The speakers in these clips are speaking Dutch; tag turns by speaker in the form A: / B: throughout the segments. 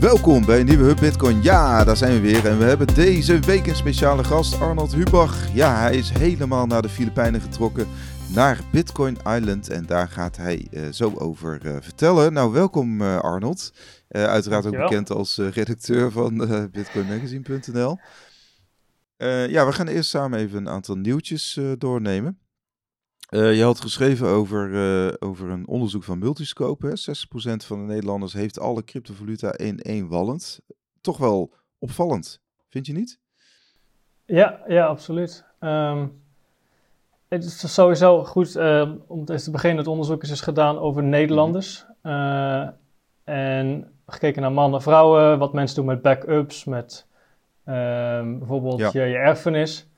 A: Welkom bij een nieuwe Hub Bitcoin. Ja, daar zijn we weer. En we hebben deze week een speciale gast, Arnold Hubach. Ja, hij is helemaal naar de Filipijnen getrokken, naar Bitcoin Island. En daar gaat hij uh, zo over uh, vertellen. Nou, welkom uh, Arnold. uiteraard ook bekend als redacteur van bitcoinmagazine.nl. ja, we gaan eerst samen even een aantal nieuwtjes doornemen. Uh, je had geschreven over, uh, over een onderzoek van Multiscope. Hè? 60% van de Nederlanders heeft alle cryptovaluta in één wallet. Toch wel opvallend, vind je niet?
B: Ja, ja absoluut. Um, het is sowieso goed uh, om te beginnen. Het onderzoek is dus gedaan over Nederlanders. Uh, en gekeken naar mannen, vrouwen, wat mensen doen met backups, met bijvoorbeeld ja. je, je erfenis.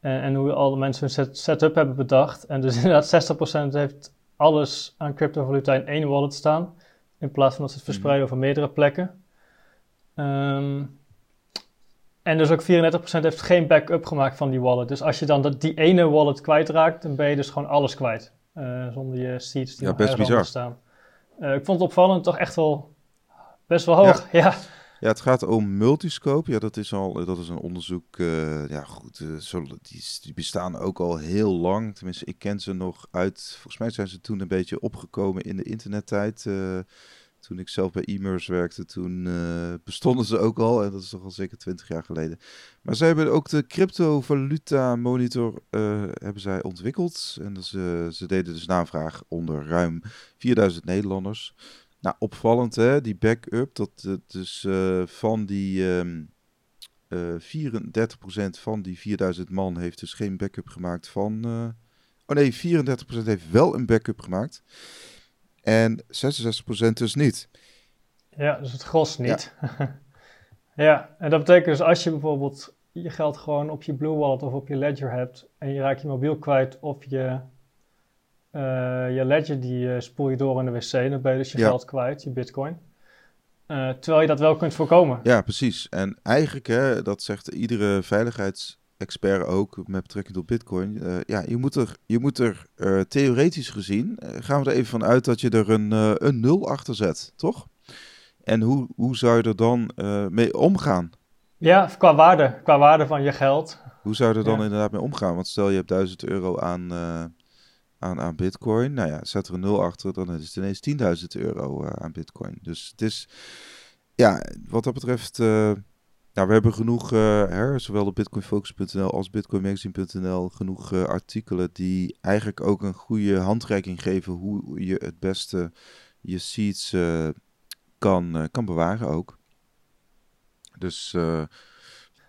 B: En, en hoe alle mensen hun setup hebben bedacht. En dus inderdaad 60% heeft alles aan cryptovaluta in één wallet staan. In plaats van dat ze het verspreiden mhm. over meerdere plekken. Um, en dus ook 34% heeft geen backup gemaakt van die wallet. Dus als je dan dat, die ene wallet kwijtraakt, dan ben je dus gewoon alles kwijt. Uh, zonder je seeds die
A: ja, best bizar.
B: staan. Uh, ik vond het opvallend toch echt wel best wel hoog. ja.
A: Ja, het gaat om multiscope. Ja, dat is al dat is een onderzoek. Uh, ja, goed. Zo, die, bestaan ook al heel lang. Tenminste, ik ken ze nog uit. Volgens mij zijn ze toen een beetje opgekomen in de internettijd. Uh, toen ik zelf bij e-merse werkte, toen bestonden ze ook al. En dat is toch al zeker twintig jaar geleden. Maar zij hebben ook de cryptovaluta monitor hebben zij ontwikkeld. En ze deden dus navraag onder ruim 4000 Nederlanders. Nou, opvallend hè, die backup. Dat dus uh, van die um, uh, 34% van die 4000 man heeft dus geen backup gemaakt van... Uh, oh nee, 34% heeft wel een backup gemaakt. En 66% dus niet.
B: Ja, dus het gros niet. Ja. ja, en dat betekent dus als je bijvoorbeeld je geld gewoon op je Blue Wallet of op je Ledger hebt... en je raakt je mobiel kwijt of je uh, je ledger die uh, spoel je door in de wc, dan ben je dus je geld kwijt, je bitcoin. Uh, terwijl je dat wel kunt voorkomen.
A: Ja, precies. En eigenlijk, hè, dat zegt iedere veiligheidsexpert ook met betrekking tot bitcoin. ja, je moet er, je moet er theoretisch gezien, gaan we er even van uit dat je er een, een nul achter zet, toch? En hoe, hoe zou je er dan mee omgaan?
B: Ja, qua waarde, qua waarde van je geld.
A: Hoe zou je er dan inderdaad mee omgaan? Want stel je hebt 1000 euro aan aan, aan Bitcoin. Nou ja, zet er een nul achter, dan is het ineens 10.000 euro uh, aan Bitcoin. Dus het is, ja, wat dat betreft, uh, nou, we hebben genoeg, uh, her, zowel op bitcoinfocus.nl als bitcoinmagazine.nl, genoeg artikelen die eigenlijk ook een goede handreiking geven hoe je het beste je seeds kan, kan bewaren ook. Dus...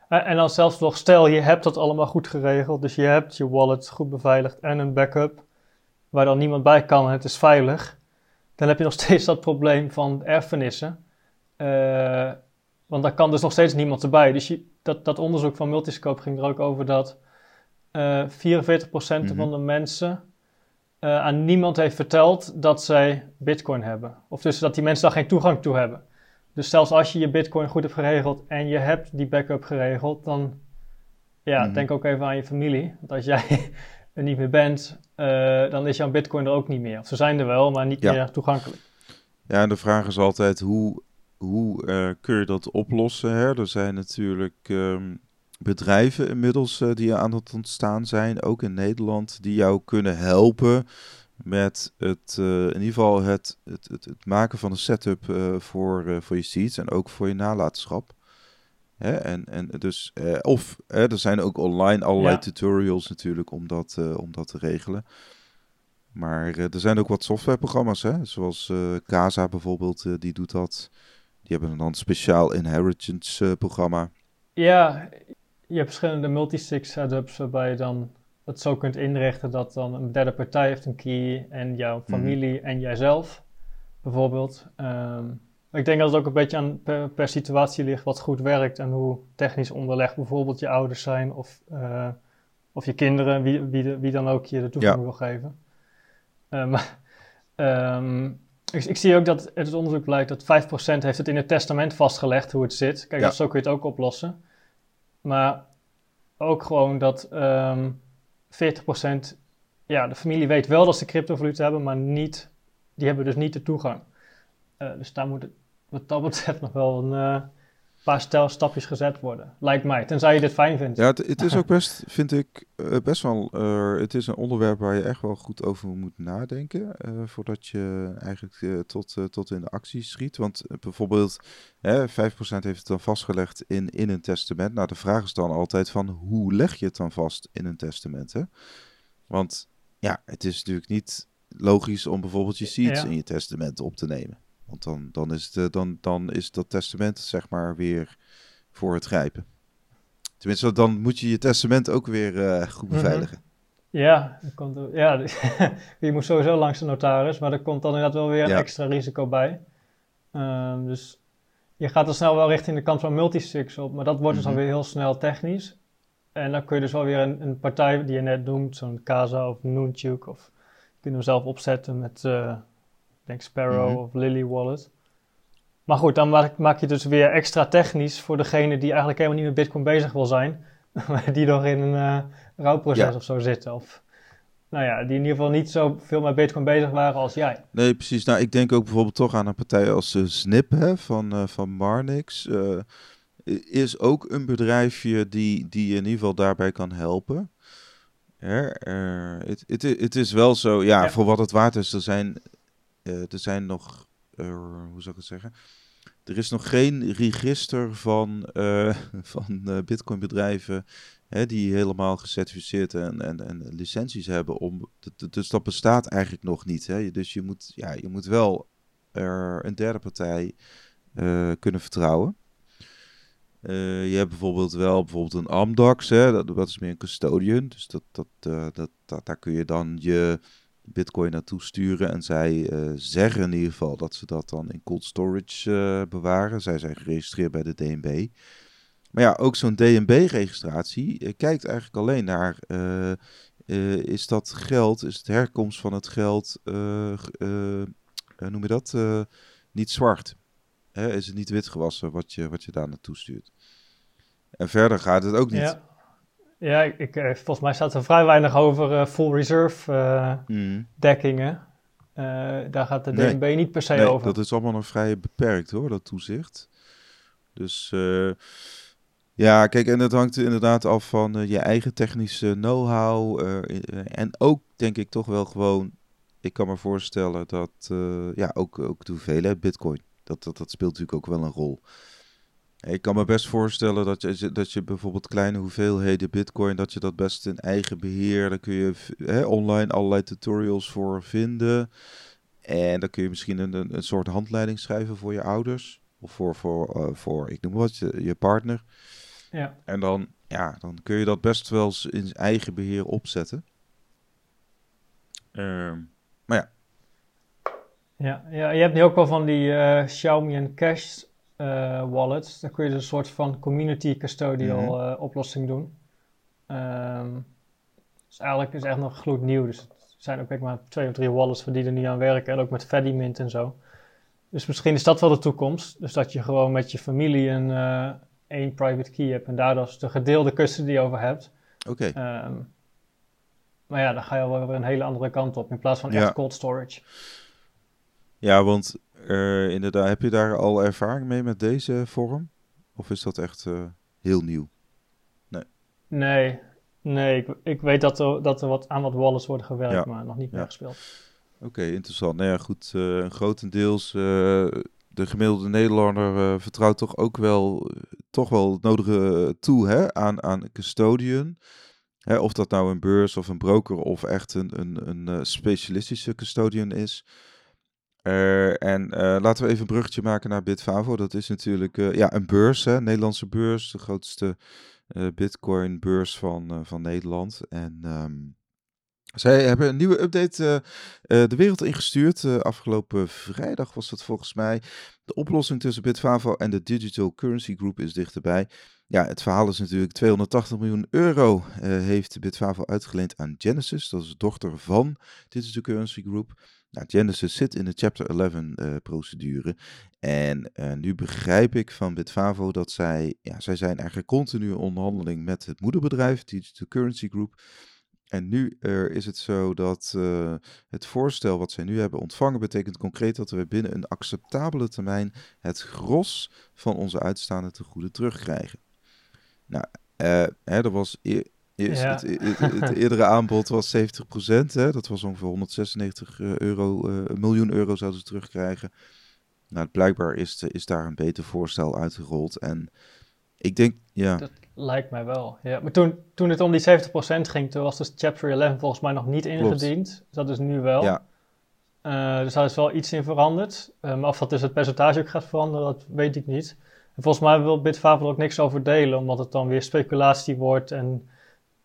B: En dan zelfs nog, stel je hebt dat allemaal goed geregeld, dus je hebt je wallet goed beveiligd en een backup waar dan niemand bij kan en het is veilig, dan heb je nog steeds dat probleem van erfenissen. Uh, want daar kan dus nog steeds niemand erbij. Dus je, dat, dat onderzoek van Multiscope ging er ook over dat uh, eh, 44% mm van de mensen uh, aan niemand heeft verteld dat zij bitcoin hebben. Of dus dat die mensen daar geen toegang toe hebben. Dus zelfs als je je bitcoin goed hebt geregeld en je hebt die backup geregeld, dan ja, mm denk ook even aan je familie. Want als jij er niet meer bent, uh, dan is jouw bitcoin er ook niet meer. Of ze zijn er wel, maar niet meer toegankelijk.
A: Ja, en de vraag is altijd hoe, hoe uh, kun je dat oplossen? Hè? Er zijn natuurlijk um, bedrijven inmiddels uh, die aan het ontstaan zijn, ook in Nederland, die jou kunnen helpen met het, in ieder geval het, het, het, het, maken van een setup voor, voor je seeds en ook voor je nalatenschap. Hè? En, en dus, eh, of hè, er zijn ook online allerlei tutorials natuurlijk om dat, uh, om dat te regelen. Maar uh, er zijn ook wat softwareprogramma's, hè? zoals Casa bijvoorbeeld, die doet dat. Die hebben dan een speciaal inheritance programma.
B: Ja, je hebt verschillende multisig setups waarbij je dan het zo kunt inrichten dat dan een derde partij heeft een key en jouw mhm. familie en jijzelf bijvoorbeeld. Um, ik denk dat het ook een beetje aan per, situatie ligt wat goed werkt en hoe technisch onderlegd bijvoorbeeld je ouders zijn of, uh, of je kinderen, wie, wie, wie dan ook je de toegang wil geven. Maar um, ik, ik, zie ook dat uit het onderzoek blijkt dat 5% heeft het in het testament vastgelegd hoe het zit. Kijk, ja. zo kun je het ook oplossen. Maar ook gewoon dat um, ehm, 40%, ja, de familie weet wel dat ze cryptovaluta hebben, maar niet, die hebben dus niet de toegang. Uh, dus daar moet het wat dat betreft nog wel een paar stel stapjes gezet worden. Lijkt mij, tenzij je dit fijn vindt.
A: Ja, het, het is ook best, vind ik, uh, best wel... Uh, het is een onderwerp waar je echt wel goed over moet nadenken... Voordat je eigenlijk tot, tot in de actie schiet. Want bijvoorbeeld, hè, 5% heeft het dan vastgelegd in, in een testament. Nou, de vraag is dan altijd van, hoe leg je het dan vast in een testament, hè? Want ja, het is natuurlijk niet logisch om bijvoorbeeld je seeds ja. in je testament op te nemen. Want dan, dan, is het, dan, dan is dat testament zeg maar weer voor het grijpen. Tenminste, dan moet je je testament ook weer uh, goed mhm. beveiligen.
B: Ja, komt ja je moet sowieso langs de notaris, maar er komt dan inderdaad wel weer een extra risico bij. Um, dus je gaat dan snel wel richting de kant van multisigs op, maar dat wordt dus dan mhm. weer heel snel technisch. En dan kun je dus wel weer een, een partij die je net noemt, zo'n Casa of Noonchuk, of je kunt hem zelf opzetten met... Uh, denk Sparrow mhm. of Lily Wallet. Maar goed, dan maak, maak, je dus weer extra technisch voor degene die eigenlijk helemaal niet met Bitcoin bezig wil zijn. die nog in een uh, rouwproces of zo zitten. Of nou ja, die in ieder geval niet zo veel met Bitcoin bezig waren als jij.
A: Nee, precies. Nou, ik denk ook bijvoorbeeld toch aan een partij als uh, Snip hè, van, uh, van Marnix. Uh, is ook een bedrijfje die, die in ieder geval daarbij kan helpen. Het is wel zo, ja, ja, voor wat het waard is, er zijn uh, er zijn nog, uh, hoe zou ik het zeggen? Er is nog geen register van, uh, van Bitcoin bedrijven hè, die helemaal gecertificeerd en, en, en licenties hebben. Om, dus dat bestaat eigenlijk nog niet. Hè? Dus je moet, ja, je moet wel er een derde partij kunnen vertrouwen. Je hebt bijvoorbeeld wel bijvoorbeeld een Amdax, hè, dat, dat is meer een custodian. Dus dat, dat, dat, dat, daar kun je dan je Bitcoin naartoe sturen. En zij uh, zeggen in ieder geval dat ze dat dan in cold storage uh, bewaren. Zij zijn geregistreerd bij de DNB. Maar ja, ook zo'n DNB-registratie uh, kijkt eigenlijk alleen naar: is dat geld, is het herkomst van het geld, noem je dat, niet zwart? Is het niet wit gewassen wat je, wat je daar naartoe stuurt? En verder gaat het ook niet.
B: Ja. Ja, ik, eh, volgens mij staat er vrij weinig over uh, full reserve uh, mm. dekkingen. daar gaat de DNB niet per se nee, over.
A: dat is allemaal nog vrij beperkt hoor, dat toezicht. Dus ja, kijk, en dat hangt inderdaad af van je eigen technische know-how. en ook denk ik toch wel gewoon, ik kan me voorstellen dat, ja, ook, ook de hoeveelheid bitcoin. Dat, dat, dat speelt natuurlijk ook wel een rol. Ik kan me best voorstellen dat je, dat je bijvoorbeeld kleine hoeveelheden bitcoin, dat je dat best in eigen beheer, daar kun je hè, online allerlei tutorials voor vinden. En dan kun je misschien een, een soort handleiding schrijven voor je ouders. Of voor, voor, uh, voor ik noem wat, je, je partner.
B: Ja.
A: En dan, ja, dan kun je dat best wel in eigen beheer opzetten. Uh, maar ja.
B: ja. Ja, je hebt nu ook wel van die uh, Xiaomi en Cash wallets. Dan kun je dus een soort van community custodial mhm. eh, oplossing doen. Um, dus eigenlijk is het echt nog gloednieuw. Dus er zijn ook maar twee of drie wallets voor die er nu aan werken. En ook met Fedimint en zo. Dus misschien is dat wel de toekomst. Dus dat je gewoon met je familie een uh, één private key hebt. En daar dus de gedeelde custody over hebt.
A: Oké.
B: Ehm, maar ja, dan ga je wel weer een hele andere kant op. In plaats van echt cold storage.
A: Ja, want uh, inderdaad, heb je daar al ervaring mee met deze vorm? Of is dat echt uh, heel nieuw?
B: Nee. Nee, nee ik, ik weet dat er, dat er wat, aan wat wallets worden gewerkt, maar nog niet meer gespeeld.
A: Oké, interessant. Nou ja, goed. Uh, grotendeels, de gemiddelde Nederlander vertrouwt toch ook wel, toch wel het nodige toe hè, aan, aan custodian. Hè, of dat nou een beurs of een broker of echt een, een, een specialistische custodian is. Uh, en uh, laten we even een bruggetje maken naar Bitfavo. Dat is natuurlijk uh, ja, een beurs, hè, Nederlandse beurs, de grootste Bitcoin-beurs van, van Nederland. En um, zij hebben een nieuwe update de wereld ingestuurd. afgelopen vrijdag was dat volgens mij. De oplossing tussen Bitfavo en de Digital Currency Group is dichterbij. Ja, het verhaal is natuurlijk 280 miljoen euro heeft Bitfavo uitgeleend aan Genesis. Dat is de dochter van Digital Currency Group. Nou, Genesis zit in de Chapter 11 uh, eh, procedure. En uh, nu begrijp ik van Bitfavo dat zij, ja, zij zijn eigenlijk continu in onderhandeling met het moederbedrijf, Digital Currency Group. En nu is het zo dat het voorstel wat zij nu hebben ontvangen betekent concreet dat we binnen een acceptabele termijn het gros van onze uitstaande tegoeden terugkrijgen. Nou, hè, er was e het, het, eerdere aanbod was 70%, hè, dat was ongeveer 196 euro, een miljoen euro zouden ze terugkrijgen. Nou, blijkbaar is, is daar een beter voorstel uitgerold. En ik denk, ja.
B: Dat lijkt mij wel. Ja, maar toen, toen het om die 70% ging, toen was dus Chapter 11 volgens mij nog niet ingediend. Dus dat is nu wel. Ja. Uh, dus daar is wel iets in veranderd. Uh, maar of dat dus het percentage ook gaat veranderen, dat weet ik niet. En volgens mij wil Bitfavo er ook niks over delen, omdat het dan weer speculatie wordt en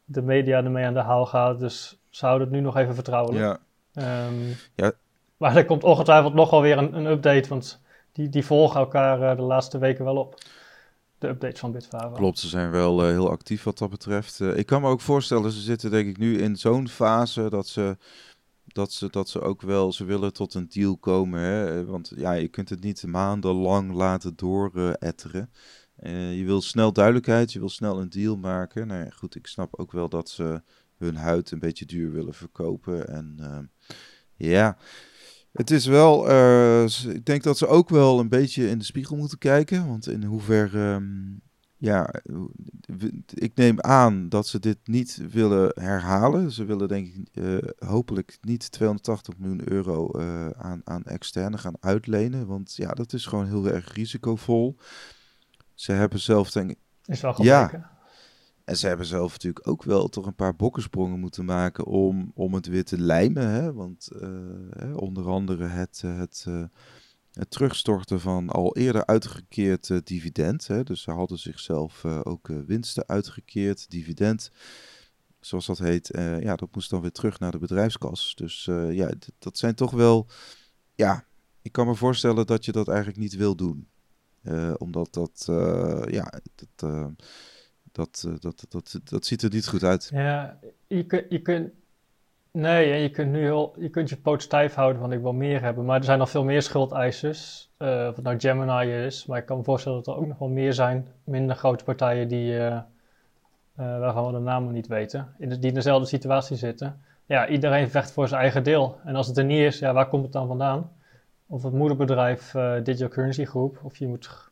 B: de media ermee aan de haal gaat. Dus ze houden het nu nog even vertrouwelijk. Ja. Um, ja. Maar er komt ongetwijfeld nog wel weer een, een update, want die, die volgen elkaar uh, de laatste weken wel op de updates van Bitfavo.
A: Klopt, ze zijn wel uh, heel actief wat dat betreft. Uh, ik kan me ook voorstellen, ze zitten denk ik nu in zo'n fase dat ze, dat, ze, dat ze ook wel, ze willen tot een deal komen. Hè? Want ja, je kunt het niet maandenlang laten dooretteren. Uh, je wil snel duidelijkheid, je wil snel een deal maken. Nou ja, goed, ik snap ook wel dat ze hun huid een beetje duur willen verkopen. En ja, het is wel, uh, ik denk dat ze ook wel een beetje in de spiegel moeten kijken. Want in hoeverre, um, ja, ik neem aan dat ze dit niet willen herhalen. Ze willen denk ik hopelijk niet 280 miljoen euro aan, aan externe gaan uitlenen. Want ja, dat is gewoon heel erg risicovol. Ze hebben zelf denk ik...
B: Is wel gebleken. Ja,
A: en ze hebben zelf natuurlijk ook wel toch een paar bokkensprongen moeten maken om, om het weer te lijmen. Hè? Want uh, onder andere het, eh, het, uh, het terugstorten van al eerder uitgekeerd dividend. Hè? Dus ze hadden zichzelf ook winsten uitgekeerd, dividend. Zoals dat heet. ja, dat moest dan weer terug naar de bedrijfskas. Dus ja, dat zijn toch wel. Ja, ik kan me voorstellen dat je dat eigenlijk niet wil doen. Omdat dat. ja, dat dat, uh, dat, dat, dat ziet er niet goed uit.
B: Ja, je, kun, je kunt. Nee, je kunt nu heel, je kunt je poot stijf houden van ik wil meer hebben. Maar er zijn nog veel meer schuldeisers. Uh, of nou Gemini is. Maar ik kan me voorstellen dat er ook nog wel meer zijn. Minder grote partijen die, waarvan we de namen niet weten. In die in dezelfde situatie zitten. Ja, iedereen vecht voor zijn eigen deel. En als het er niet is, ja, waar komt het dan vandaan? Of het moederbedrijf Digital Currency Group. Of je moet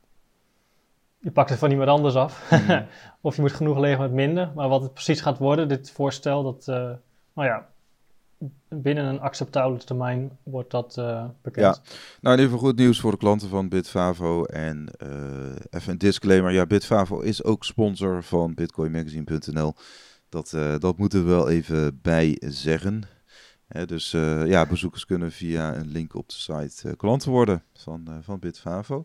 B: je pakt het van iemand anders af. Mhm. of je moet genoeg leveren met minder. Maar wat het precies gaat worden, dit voorstel, dat, uh, nou ja, binnen een acceptabele termijn wordt dat uh, bekend.
A: Ja, nou in ieder geval goed nieuws voor de klanten van Bitfavo. En uh, even een disclaimer, ja, Bitfavo is ook sponsor van bitcoinmagazine.nl. Dat, dat moeten we wel even bij zeggen. Dus ja, bezoekers kunnen via een link op de site klanten worden van, van Bitfavo.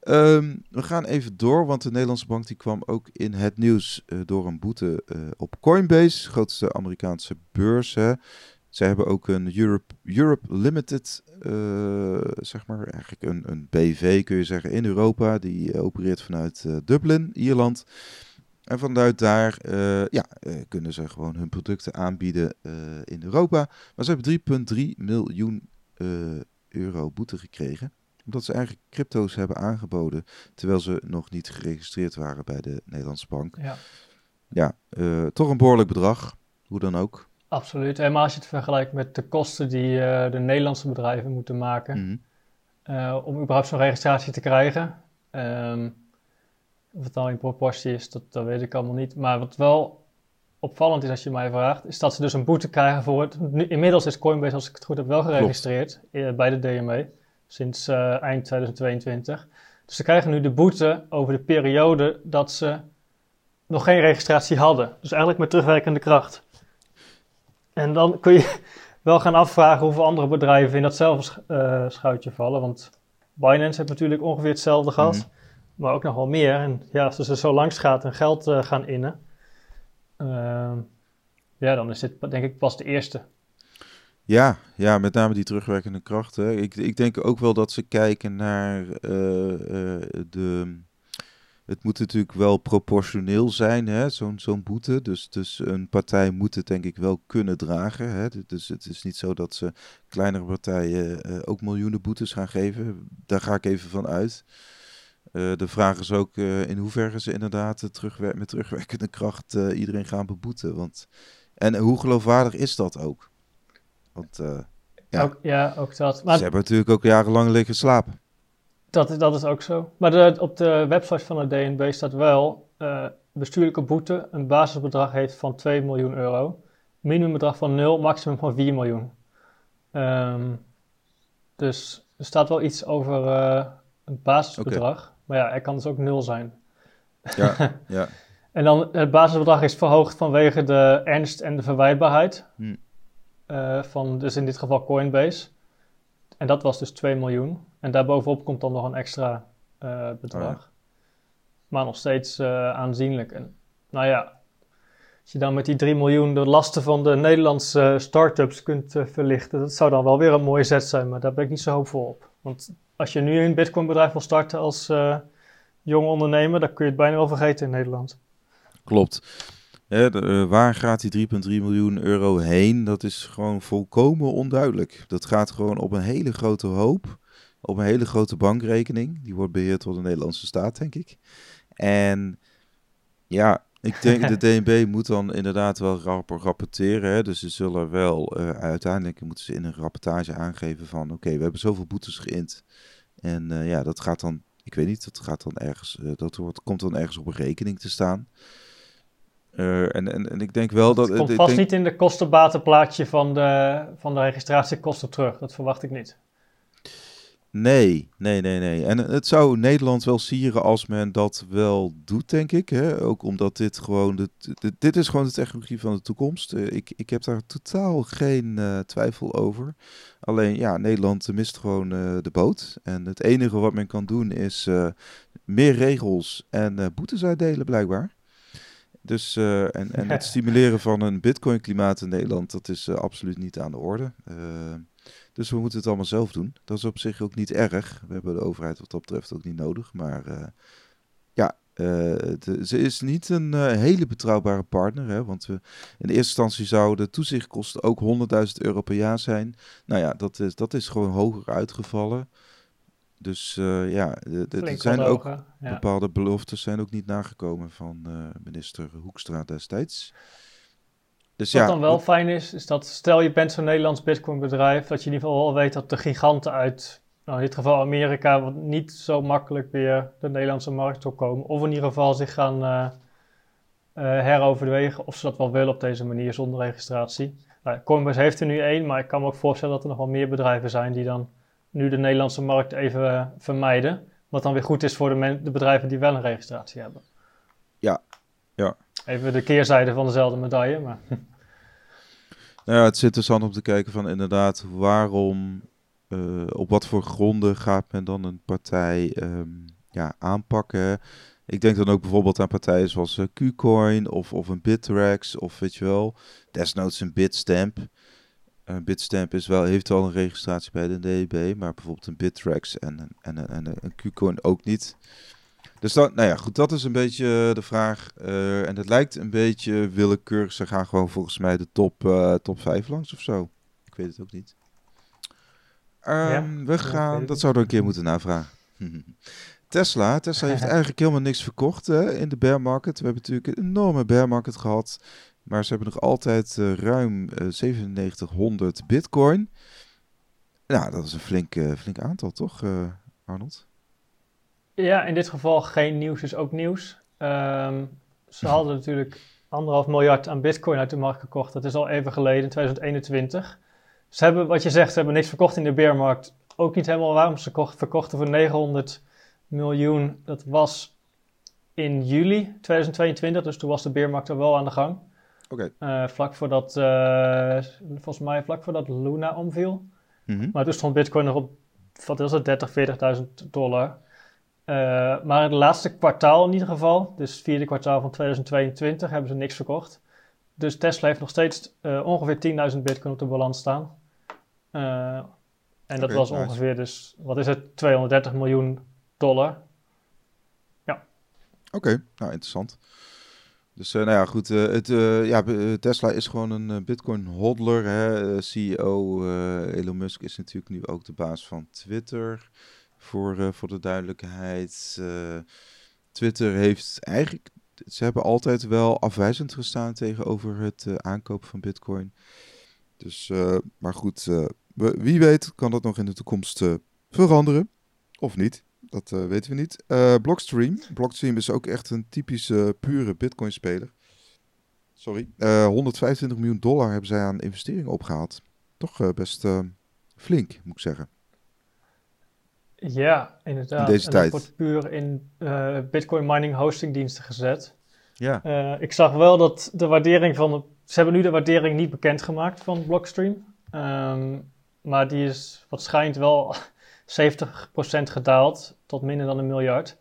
A: Ehm, we gaan even door, want de Nederlandse bank die kwam ook in het nieuws door een boete op Coinbase, grootste Amerikaanse beurs. Hè. Zij hebben ook een Europe, Europe Limited, zeg maar, eigenlijk een, een BV kun je zeggen, in Europa. Die opereert vanuit Dublin, Ierland. En vanuit daar ja, kunnen ze gewoon hun producten aanbieden in Europa. Maar ze hebben 3,3 miljoen euro boete gekregen omdat ze eigenlijk crypto's hebben aangeboden, terwijl ze nog niet geregistreerd waren bij de Nederlandse bank. Ja, ja toch een behoorlijk bedrag, hoe dan ook.
B: Absoluut. En maar als je het vergelijkt met de kosten die de Nederlandse bedrijven moeten maken mm -hmm. om überhaupt zo'n registratie te krijgen. Um, of het dan in proportie is, dat, dat weet ik allemaal niet. Maar wat wel opvallend is als je mij vraagt, is dat ze dus een boete krijgen voor het. Nu, inmiddels is Coinbase, als ik het goed heb, wel geregistreerd bij de DME sinds uh, eind 2022. Dus ze krijgen nu de boete over de periode dat ze nog geen registratie hadden. Dus eigenlijk met terugwerkende kracht. En dan kun je wel gaan afvragen hoeveel andere bedrijven in datzelfde uh, schuitje vallen. Want Binance heeft natuurlijk ongeveer hetzelfde gehad. Mhm. Maar ook nog wel meer. En ja, als ze zo langs gaat en geld uh, gaan innen. ja, dan is dit denk ik pas de eerste.
A: Ja, ja, met name die terugwerkende krachten. Ik, ik denk ook wel dat ze kijken naar uh, uh, de. Het moet natuurlijk wel proportioneel zijn, zo'n zo'n boete. Dus, dus een partij moet het denk ik wel kunnen dragen. Hè. Dus het is niet zo dat ze kleinere partijen ook miljoenen boetes gaan geven. Daar ga ik even van uit. De vraag is ook in hoeverre ze inderdaad terugwer met terugwerkende kracht iedereen gaan beboeten. Want En hoe geloofwaardig is dat ook? Want uh, ja.
B: Ook, ja, ook dat.
A: Maar, ze hebben natuurlijk ook jarenlang liggen slapen.
B: Dat, dat is ook zo. Maar de, op de website van de DNB staat wel uh, bestuurlijke boete een basisbedrag heeft van 2 miljoen euro. Minimumbedrag van 0, maximum van 4 miljoen. Um, dus er staat wel iets over uh, een basisbedrag. Maar ja, er kan dus ook 0 zijn.
A: Ja, ja.
B: en dan het basisbedrag is verhoogd vanwege de ernst en de verwijtbaarheid.
A: Hm.
B: Uh, van dus in dit geval Coinbase. En dat was dus 2 miljoen. En daarbovenop komt dan nog een extra uh, bedrag.
A: Oh ja.
B: Maar nog steeds uh, aanzienlijk. En nou ja, als je dan met die 3 miljoen de lasten van de Nederlandse start-ups kunt verlichten, dat zou dan wel weer een mooie zet zijn. Maar daar ben ik niet zo hoopvol op. Want als je nu een Bitcoin-bedrijf wil starten als jonge ondernemer, dan kun je het bijna wel vergeten in Nederland.
A: Klopt. Uh, waar gaat die 3,3 miljoen euro heen? Dat is gewoon volkomen onduidelijk. Dat gaat gewoon op een hele grote hoop, op een hele grote bankrekening. Die wordt beheerd door de Nederlandse staat, denk ik. En ja, ik denk de DNB moet dan inderdaad wel rap rapporteren. Hè? Dus ze zullen wel uh, uiteindelijk moeten ze in een rapportage aangeven van oké, okay, we hebben zoveel boetes geïnd. En uh, ja, dat gaat dan, ik weet niet, dat gaat dan ergens, dat wordt, komt dan ergens op een rekening te staan. En, en, en ik denk wel dat...
B: Het komt vast denk... niet in de kostenbatenplaatje van de, van de registratiekosten terug. Dat verwacht ik niet.
A: Nee, nee, nee, nee. En het zou Nederland wel sieren als men dat wel doet, denk ik. Hè? Ook omdat dit gewoon... De, de, dit is gewoon de technologie van de toekomst. Uh, ik, ik heb daar totaal geen uh, twijfel over. Alleen, ja, Nederland mist gewoon de boot. En het enige wat men kan doen is meer regels en boetes uitdelen, blijkbaar. Dus, uh, en, en het stimuleren van een bitcoin-klimaat in Nederland, dat is uh, absoluut niet aan de orde. Uh, dus we moeten het allemaal zelf doen. Dat is op zich ook niet erg. We hebben de overheid wat dat betreft ook niet nodig. Maar ja, de, ze is niet een hele betrouwbare partner. Hè, want we, in eerste instantie zouden de toezichtkosten ook 100.000 euro per jaar zijn. Nou ja, dat is, dat is gewoon hoger uitgevallen. Dus ja, er zijn ook
B: ja.
A: bepaalde beloftes zijn ook niet nagekomen van minister Hoekstra destijds. Dus
B: Wat
A: ja,
B: dan wel fijn is, is dat stel je bent zo'n Nederlands Bitcoin bedrijf, dat je in ieder geval wel weet dat de giganten uit, nou in dit geval Amerika, niet zo makkelijk weer de Nederlandse markt opkomen. Of in ieder geval zich gaan uh, heroverwegen of ze dat wel willen op deze manier zonder registratie. Nou, Coinbase heeft er nu één, maar ik kan me ook voorstellen dat er nog wel meer bedrijven zijn die dan nu de Nederlandse markt even uh, vermijden. Wat dan weer goed is voor de, de, bedrijven die wel een registratie hebben.
A: Ja.
B: Even de keerzijde van dezelfde medaille. Maar...
A: Nou ja, het is interessant om te kijken van inderdaad waarom, uh, op wat voor gronden gaat men dan een partij um, ja, aanpakken. Ik denk dan ook bijvoorbeeld aan partijen zoals uh, Qcoin of, of een Bittrex of weet je wel, desnoods een Bitstamp. Een Bitstamp is wel, heeft wel een registratie bij de DB, maar bijvoorbeeld een Bittrex en, en, en, en een Qcoin ook niet. Dus dan, nou ja, goed, dat is een beetje de vraag. Uh, en het lijkt een beetje willekeurig. Ze gaan gewoon volgens mij de top, uh, top 5 langs of zo. Ik weet het ook niet. Um, ja, we gaan, dat zouden we een keer moeten navragen. Tesla. Tesla heeft eigenlijk helemaal niks verkocht hè, in de bear market. We hebben natuurlijk een enorme bear market gehad. Maar ze hebben nog altijd uh, ruim uh, 9700 bitcoin. Nou, dat is een flink, flink aantal, toch, Arnold?
B: Ja, in dit geval geen nieuws is ook nieuws. Um, ze hadden natuurlijk anderhalf miljard aan bitcoin uit de markt gekocht. Dat is al even geleden, in 2021. Ze hebben, wat je zegt, ze hebben niks verkocht in de beermarkt. Ook niet helemaal waarom ze kocht, verkochten voor 900 miljoen. Dat was in juli 2022, dus toen was de beermarkt er wel aan de gang.
A: Oké.
B: Okay. Uh, vlak voordat, uh, volgens mij vlak voordat Luna omviel.
A: Mm -hmm.
B: Maar toen stond Bitcoin nog op, wat is het, 30, 40.000 dollar. Uh, maar het laatste kwartaal in ieder geval, dus het vierde kwartaal van 2022, hebben ze niks verkocht. Dus Tesla heeft nog steeds ongeveer 10.000 Bitcoin op de balans staan. en dat was ongeveer dus, wat is het, 230 miljoen dollar.
A: Oké, nou interessant. Dus eh, nou ja, goed. eh, het, eh, ja, eh, Tesla is gewoon een eh, Bitcoin hodler. Hè? Eh, CEO eh, Elon Musk is natuurlijk nu ook de baas van Twitter. Voor, eh, voor de duidelijkheid. Eh, Twitter heeft eigenlijk ze hebben altijd wel afwijzend gestaan tegenover het uh, aankopen van Bitcoin. Dus, maar goed, wie weet kan dat nog in de toekomst veranderen. Of niet, dat weten we niet. Blockstream. Blockstream is ook echt een typische pure Bitcoin-speler. Sorry. 125 miljoen dollar hebben zij aan investeringen opgehaald. Toch best flink, moet ik zeggen.
B: Ja, inderdaad.
A: In deze
B: en
A: tijd.
B: dat wordt puur in uh, Bitcoin mining hosting diensten gezet.
A: Ja.
B: Uh, ik zag wel dat de waardering van... De, ze hebben nu de waardering niet bekendgemaakt van Blockstream. Um, maar die is, wat schijnt, wel 70% gedaald tot minder dan een miljard.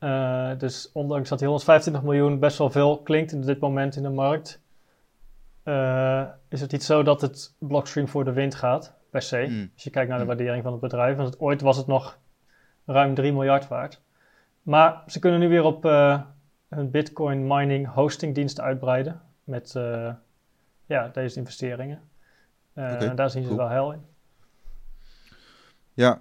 B: Uh, dus ondanks dat die 125 miljoen best wel veel klinkt in dit moment in de markt... is het niet zo dat het Blockstream voor de wind gaat per se.
A: Mm.
B: Als je kijkt naar de
A: Mm.
B: waardering van het bedrijf. Want het, ooit was het nog ruim 3 miljard waard. Maar ze kunnen nu weer op uh, hun Bitcoin mining hosting diensten uitbreiden. Met uh, ja, deze investeringen. Uh,
A: Oké,
B: daar zien ze
A: cool.
B: wel hel in.
A: Ja,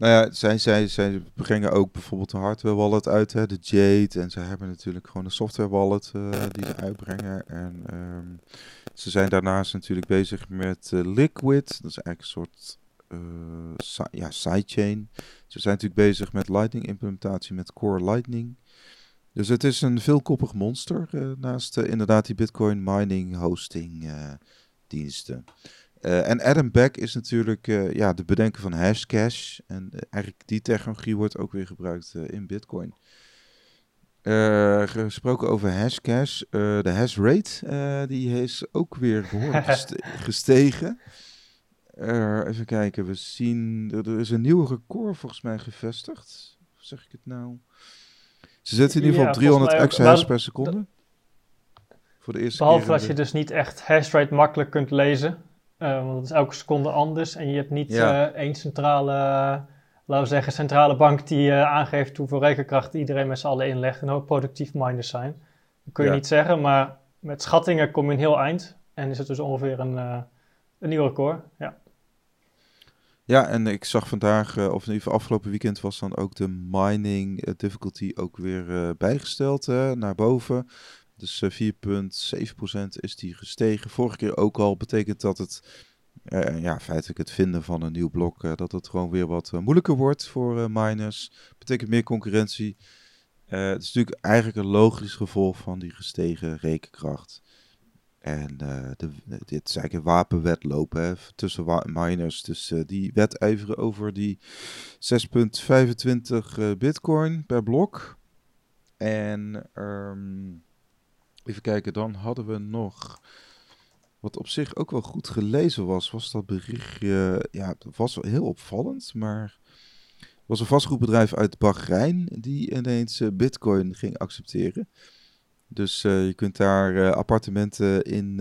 A: nou ja, zij, zij, zij brengen ook bijvoorbeeld de hardware wallet uit, hè, de Jade. En ze hebben natuurlijk gewoon een software wallet uh, die ze uitbrengen. En um, ze zijn daarnaast natuurlijk bezig met uh, Liquid. Dat is eigenlijk een soort si ja, sidechain. Ze zijn natuurlijk bezig met Lightning implementatie met Core Lightning. Dus het is een veelkoppig monster naast inderdaad die Bitcoin mining hosting diensten. Uh, en Adam Beck is natuurlijk uh, ja, de bedenker van Hashcash. En uh, eigenlijk die technologie wordt ook weer gebruikt in Bitcoin. gesproken over Hashcash. de hash rate die is ook weer behoorlijk geste gestegen. even kijken, we zien... Er is een nieuw record volgens mij gevestigd. Hoe zeg ik het nou? Ze zetten in ieder geval
B: ja,
A: 300 exahash per seconde. Voor de eerste
B: Behalve
A: keer
B: als je dus niet echt hashrate makkelijk kunt lezen. Uh, want het is elke seconde anders en je hebt niet
A: Ja.
B: uh, één centrale, uh, laten we zeggen, centrale bank die aangeeft hoeveel rekenkracht iedereen met z'n allen inlegt en hoe productief miners zijn. Dat kun je
A: Ja.
B: niet zeggen, maar met schattingen kom je een heel eind en is het dus ongeveer een, een nieuw record. Ja.
A: Ja, en ik zag vandaag, uh, of in ieder geval afgelopen weekend, was dan ook de mining difficulty ook weer uh, bijgesteld naar boven. Dus 4,7% is die gestegen. Vorige keer ook al betekent dat het, ja, feitelijk het vinden van een nieuw blok, dat het gewoon weer wat moeilijker wordt voor miners. Betekent meer concurrentie. het is natuurlijk eigenlijk een logisch gevolg van die gestegen rekenkracht. En de, dit is eigenlijk een wapenwedloop hè, tussen miners. Dus die wedijveren over die 6,25 uh, bitcoin per blok. En um, even kijken, dan hadden we nog... Wat op zich ook wel goed gelezen was, was dat berichtje... Ja, dat was wel heel opvallend, maar... Er was een vastgoedbedrijf uit Bahrein die ineens uh, bitcoin ging accepteren. Dus uh, je kunt daar uh, appartementen in,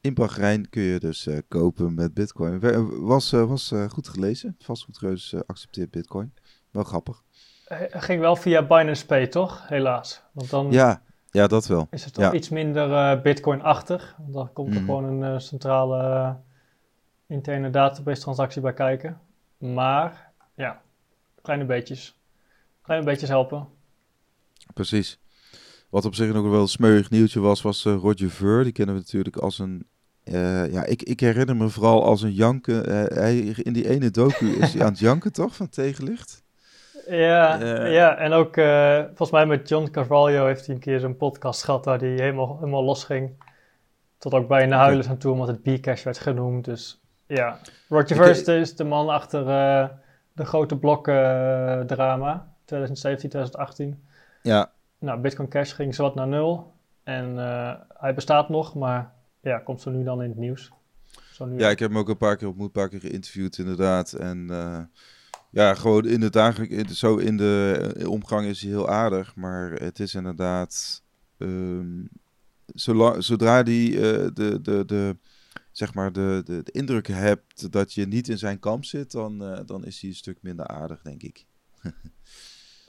A: in Bahrein kun je dus kopen met bitcoin. Was, was goed gelezen. Vastgoedreus accepteert bitcoin. Wel grappig.
B: Het ging wel via Binance Pay, toch? Helaas. Want dan
A: ja, ja, dat wel.
B: is het toch
A: ja.
B: iets minder bitcoin-achtig. Want dan komt er
A: Mhm.
B: gewoon een centrale interne database transactie bij kijken. Maar ja, kleine beetjes. Kleine beetjes helpen.
A: Precies. Wat op zich nog wel een smeuig nieuwtje was, was Roger Ver. Die kennen we natuurlijk als een... Uh, ja, ik, ik herinner me vooral als een janken. Uh, hij, in die ene docu is hij aan het janken, toch? Van tegenlicht.
B: Ja, ja, en ook volgens mij met John Carvalho heeft hij een keer zo'n podcast gehad waar hij helemaal, helemaal los ging. Tot ook bijna huilen aan toe, omdat het Bcash werd genoemd. Dus ja, Roger Ver is, de man achter de grote blokken drama, 2017, 2018.
A: Ja,
B: nou, Bitcoin Cash ging zowat naar nul. En hij bestaat nog, maar ja, komt zo nu dan in het nieuws. Zo nu
A: ja, ik heb hem ook een paar keer ontmoet, een paar keer geïnterviewd inderdaad. En ja, gewoon in het dagelijks, zo in de uh, omgang is hij heel aardig. Maar het is inderdaad, um, zolang, zodra hij de, de, de, zeg maar de, de, de indruk hebt dat je niet in zijn kamp zit, dan, dan is hij een stuk minder aardig, denk ik.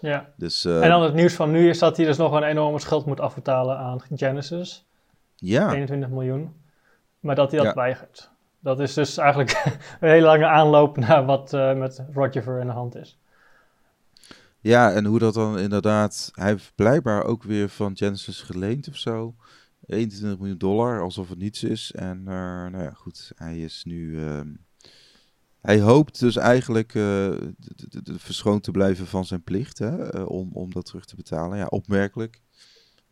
B: Ja.
A: Dus, uh,
B: en dan het nieuws van nu is dat hij dus nog een enorme schuld moet afbetalen aan Genesis.
A: Ja.
B: 21 miljoen. Maar dat hij dat
A: Ja.
B: weigert. Dat is dus eigenlijk een hele lange aanloop naar wat uh, met Roger Ver in de hand is.
A: Ja, en hoe dat dan inderdaad... Hij heeft blijkbaar ook weer van Genesis geleend of zo. 21 miljoen dollar, alsof het niets is. En uh, nou ja, goed, hij is nu... Uh, hij hoopt dus eigenlijk uh, verschoond te blijven van zijn plicht hè, om, om dat terug te betalen. Ja, opmerkelijk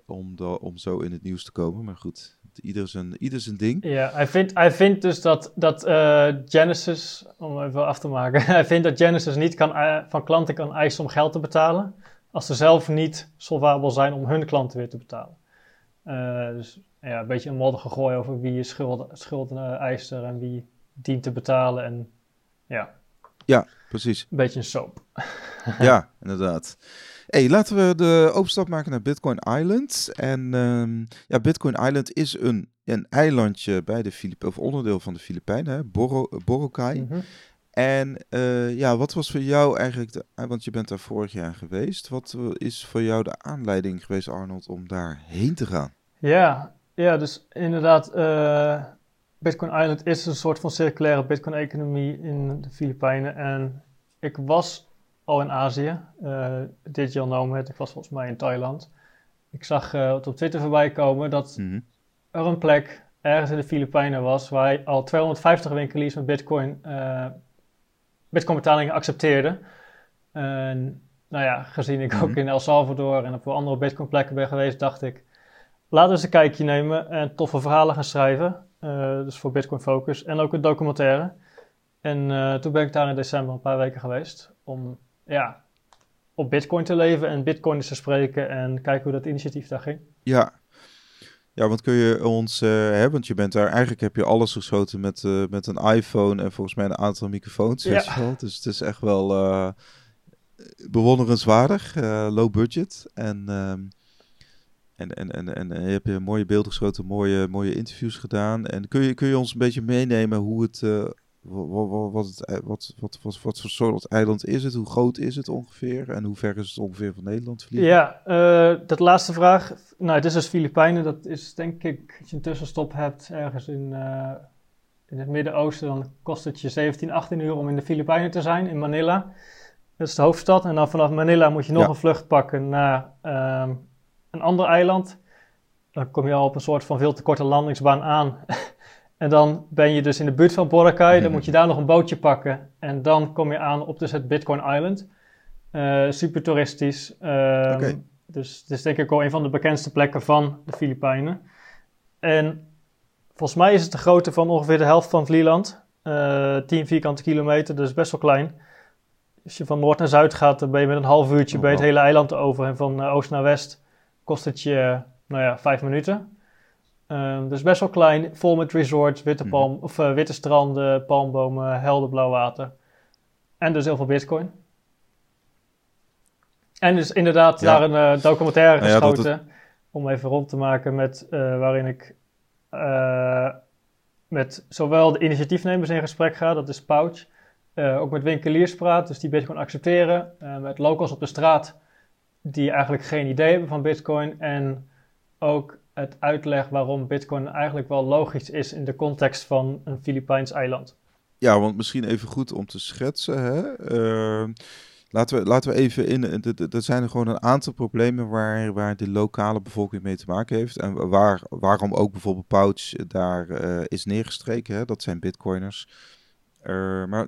A: om, om zo in het nieuws te komen. Maar goed, ieder zijn, ieder zijn ding.
B: Ja, hij vindt, hij vindt dus dat, dat uh, Genesis, om even af te maken, hij vindt dat Genesis niet kan, van klanten kan eisen om geld te betalen. Als ze zelf niet solvabel zijn om hun klanten weer te betalen. dus ja, een beetje een modder gooien over wie je schulden, schulden eist er en wie dient te betalen. En ja.
A: Ja, precies.
B: Een beetje een soap.
A: ja, inderdaad. Hey, laten we de overstap maken naar Bitcoin Island. En um, ja, Bitcoin Island is een, een eilandje bij de Filipijnen, of onderdeel van de Filipijnen, Boro, Boracay. Mm -hmm. En uh, ja, wat was voor jou eigenlijk, de, want je bent daar vorig jaar geweest, wat is voor jou de aanleiding geweest, Arnold, om daar heen te gaan?
B: Ja, ja dus inderdaad, uh, Bitcoin Island is een soort van circulaire Bitcoin-economie in de Filipijnen. En ik was al in Azië, uh, Digital Nomad, ik was volgens mij in Thailand. Ik zag uh, op Twitter voorbij komen dat mm -hmm. er een plek ergens in de Filipijnen was waar al 250 winkeliers met Bitcoin, uh, Bitcoin betalingen accepteerden. En nou ja, gezien ik mm -hmm. ook in El Salvador en op andere Bitcoin plekken ben geweest, dacht ik, laten we eens een kijkje nemen en toffe verhalen gaan schrijven. Uh, dus voor Bitcoin Focus en ook een documentaire. En uh, toen ben ik daar in december een paar weken geweest om ja, op Bitcoin te leven en Bitcoiners te spreken en kijken hoe dat initiatief daar ging.
A: Ja, ja, want kun je ons, uh, hè, want je bent daar, eigenlijk heb je alles geschoten met, uh, met een iPhone en volgens mij een aantal microfoons. Ja. Dus het is echt wel uh, bewonderenswaardig, low budget. En, um, en, en, en, en, en je hebt je mooie beelden geschoten, mooie, mooie interviews gedaan. En kun je, kun je ons een beetje meenemen hoe het, wat, wat, wat, wat, wat, wat, wat voor soort eiland is het? Hoe groot is het ongeveer? En hoe ver is het ongeveer van Nederland vliegen?
B: Ja, uh, dat laatste vraag. Nou, het is dus Filipijnen. Dat is denk ik, als je een tussenstop hebt ergens in, uh, in het Midden-Oosten, dan kost het je 17, 18 uur om in de Filipijnen te zijn, in Manila. Dat is de hoofdstad. En dan vanaf Manila moet je nog ja. een vlucht pakken naar um, een ander eiland. Dan kom je al op een soort van veel te korte landingsbaan aan. En dan ben je dus in de buurt van Boracay. Dan moet je daar nog een bootje pakken. En dan kom je aan op dus het Bitcoin Island. Uh, super toeristisch. Um, okay. Dus het is denk ik wel een van de bekendste plekken van de Filipijnen. En volgens mij is het de grootte van ongeveer de helft van Vlieland. Uh, 10 vierkante kilometer, dus best wel klein. Als je van noord naar zuid gaat, dan ben je met een half uurtje oh, bij het hele eiland over. En van uh, oost naar west kost het je, nou ja, vijf minuten. Um, dus best wel klein, vol met resorts, witte, palm, mm. of, uh, witte stranden, palmbomen, helder blauw water. En dus heel veel bitcoin. En dus inderdaad ja. daar een uh, documentaire nou geschoten. Ja, het... Om even rond te maken met uh, waarin ik met zowel de initiatiefnemers in gesprek ga, dat is Pouch. ook met winkeliers praat, dus die bitcoin accepteren. met locals op de straat die eigenlijk geen idee hebben van bitcoin. En ook het uitleg waarom Bitcoin eigenlijk wel logisch is in de context van een Filipijns eiland.
A: Ja, want misschien even goed om te schetsen. Hè? Uh, laten, we, laten we even in. Er zijn er gewoon een aantal problemen waar, waar de lokale bevolking mee te maken heeft. En waar, waarom ook bijvoorbeeld Pouch daar uh, is neergestreken. Hè? Dat zijn Bitcoiners. Uh, maar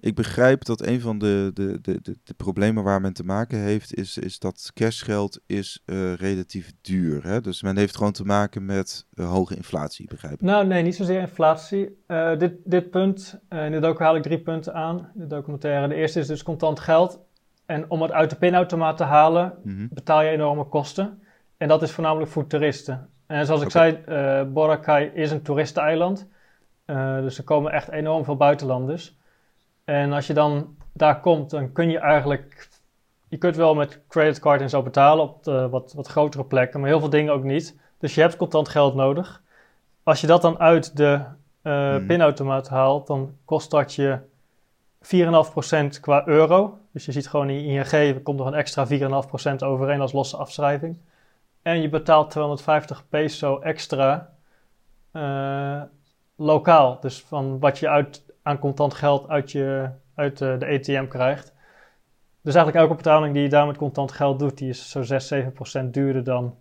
A: ik begrijp dat een van de, de, de, de, de, problemen waar men te maken heeft, is, is dat cashgeld is uh, relatief duur. Hè? Dus men heeft gewoon te maken met uh, hoge inflatie, begrijp ik.
B: Nou, nee, niet zozeer inflatie. Uh, dit, dit punt, in de docu haal ik drie punten aan, de documentaire. De eerste is dus contant geld. En om het uit de pinautomaat te halen, mm -hmm. betaal je enorme kosten. En dat is voornamelijk voor toeristen. En zoals ik okay. zei, Boracay is een toeristeneiland. dus er komen echt enorm veel buitenlanders. En als je dan daar komt, dan kun je eigenlijk. Je kunt wel met creditcard en zo betalen op de wat, wat grotere plekken, maar heel veel dingen ook niet. Dus je hebt contant geld nodig. Als je dat dan uit de uh, hmm. pinautomaat haalt, dan kost dat je 4,5% qua euro. Dus je ziet gewoon in ING, komt nog een extra 4,5% overheen als losse afschrijving. En je betaalt 250 peso extra uh, lokaal. Dus van wat je uit aan contant geld uit, je, uit de, de ATM krijgt. Dus eigenlijk elke betaling die je daar met contant geld doet, die is zo 6, 7 procent duurder dan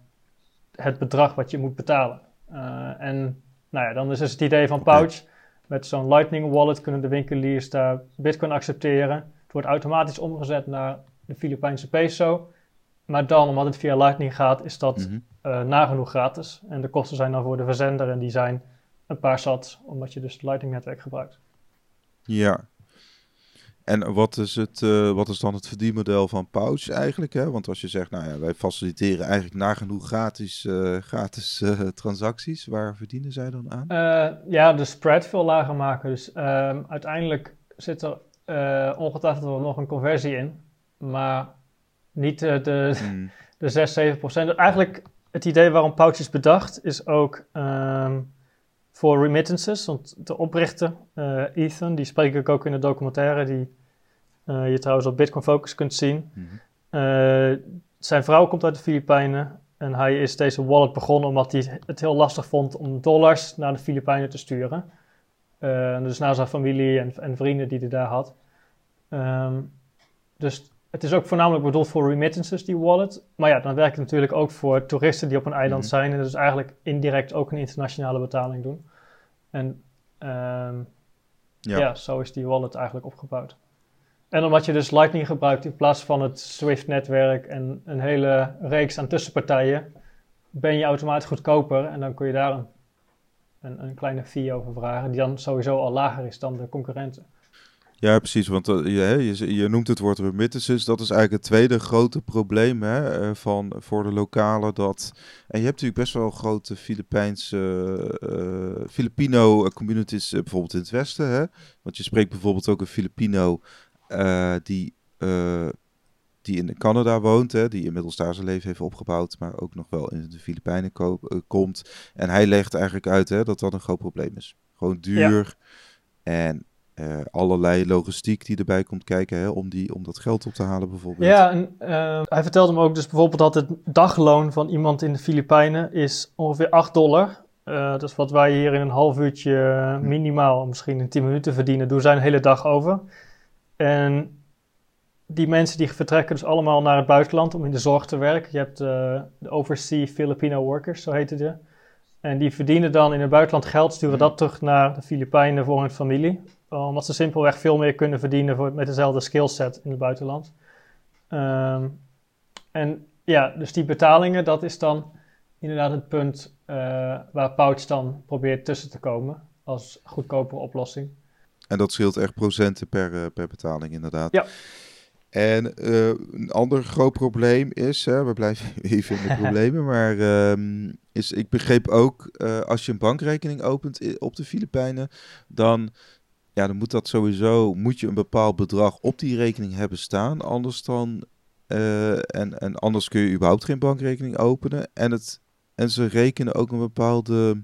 B: het bedrag wat je moet betalen. Uh, en nou ja, dan is dus het idee van Pouch. Met zo'n Lightning Wallet kunnen de winkeliers daar Bitcoin accepteren. Het wordt automatisch omgezet naar de Filipijnse peso. Maar dan, omdat het via Lightning gaat, is dat mm nagenoeg gratis. En de kosten zijn dan voor de verzender en die zijn een paar sats, omdat je dus het Lightning-netwerk gebruikt.
A: Ja, en wat is, het, uh, wat is dan het verdienmodel van Pouch eigenlijk? Hè? Want als je zegt, nou ja, wij faciliteren eigenlijk nagenoeg gratis, uh, gratis uh, transacties. Waar verdienen zij dan aan?
B: ja, de spread veel lager maken. Dus ehm, uiteindelijk zit er ongetwijfeld wel nog een conversie in. Maar niet de, hmm. de 6, 7 procent. Eigenlijk het idee waarom Pouch is bedacht is ook... Um, voor remittances. Want de oprichter, Ethan, die spreek ik ook in de documentaire, die uh, je trouwens op Bitcoin Focus kunt zien. Mhm. Eh, zijn vrouw komt uit de Filipijnen en hij is deze wallet begonnen omdat hij het heel lastig vond om dollars naar de Filipijnen te sturen. Dus naar zijn familie en, en, vrienden die hij daar had. Um, dus het is ook voornamelijk bedoeld voor remittances, die wallet. Maar ja, dan werkt het natuurlijk ook voor toeristen die op een eiland mhm. zijn en dus eigenlijk indirect ook een internationale betaling doen. En um, ja. ja, zo is die wallet eigenlijk opgebouwd. En omdat je dus Lightning gebruikt in plaats van het Swift-netwerk en een hele reeks aan tussenpartijen, ben je automatisch goedkoper en dan kun je daar een, een, een kleine fee over vragen, die dan sowieso al lager is dan de concurrenten.
A: Ja, precies. Want uh, je, je, je, noemt het woord remittances. Dat is eigenlijk het tweede grote probleem hè, eh, van, voor de lokale. Dat, en je hebt natuurlijk best wel grote Filipijnse, uh, Filipino communities, bijvoorbeeld in het Westen. Hè? Want je spreekt bijvoorbeeld ook een Filipino die, die in Canada woont, hè, die inmiddels daar zijn leven heeft opgebouwd, maar ook nog wel in de Filipijnen komt. En hij legt eigenlijk uit hè, dat dat een groot probleem is. Gewoon duur en allerlei logistiek die erbij komt kijken hè, om, die, om dat geld op te halen bijvoorbeeld.
B: Ja, en hij vertelde me ook dus bijvoorbeeld dat het dagloon van iemand in de Filipijnen is ongeveer 8 dollar. dat is wat wij hier in een half uurtje minimaal, misschien in 10 minuten verdienen, doen zijn een hele dag over. En die mensen die vertrekken dus allemaal naar het buitenland om in de zorg te werken. Je hebt uh, de Overseas Filipino Workers, zo heet het. En die verdienen dan in het buitenland geld, sturen dat terug naar de Filipijnen voor hun familie. Omdat ze simpelweg veel meer kunnen verdienen voor, met dezelfde skillset in het buitenland. Um, en ja, dus die betalingen, dat is dan inderdaad het punt uh, waar Pouch dan probeert tussen te komen als goedkopere oplossing.
A: En dat scheelt echt procenten per, uh, per betaling, inderdaad.
B: Ja.
A: En uh, een ander groot probleem is, hè, we blijven even in de problemen, maar um, is, ik begreep ook, uh, als je een bankrekening opent op de Filipijnen, dan, ja, dan moet dat sowieso, moet je een bepaald bedrag op die rekening hebben staan, anders dan, en, en anders kun je überhaupt geen bankrekening openen. En, het, en ze rekenen ook een bepaalde,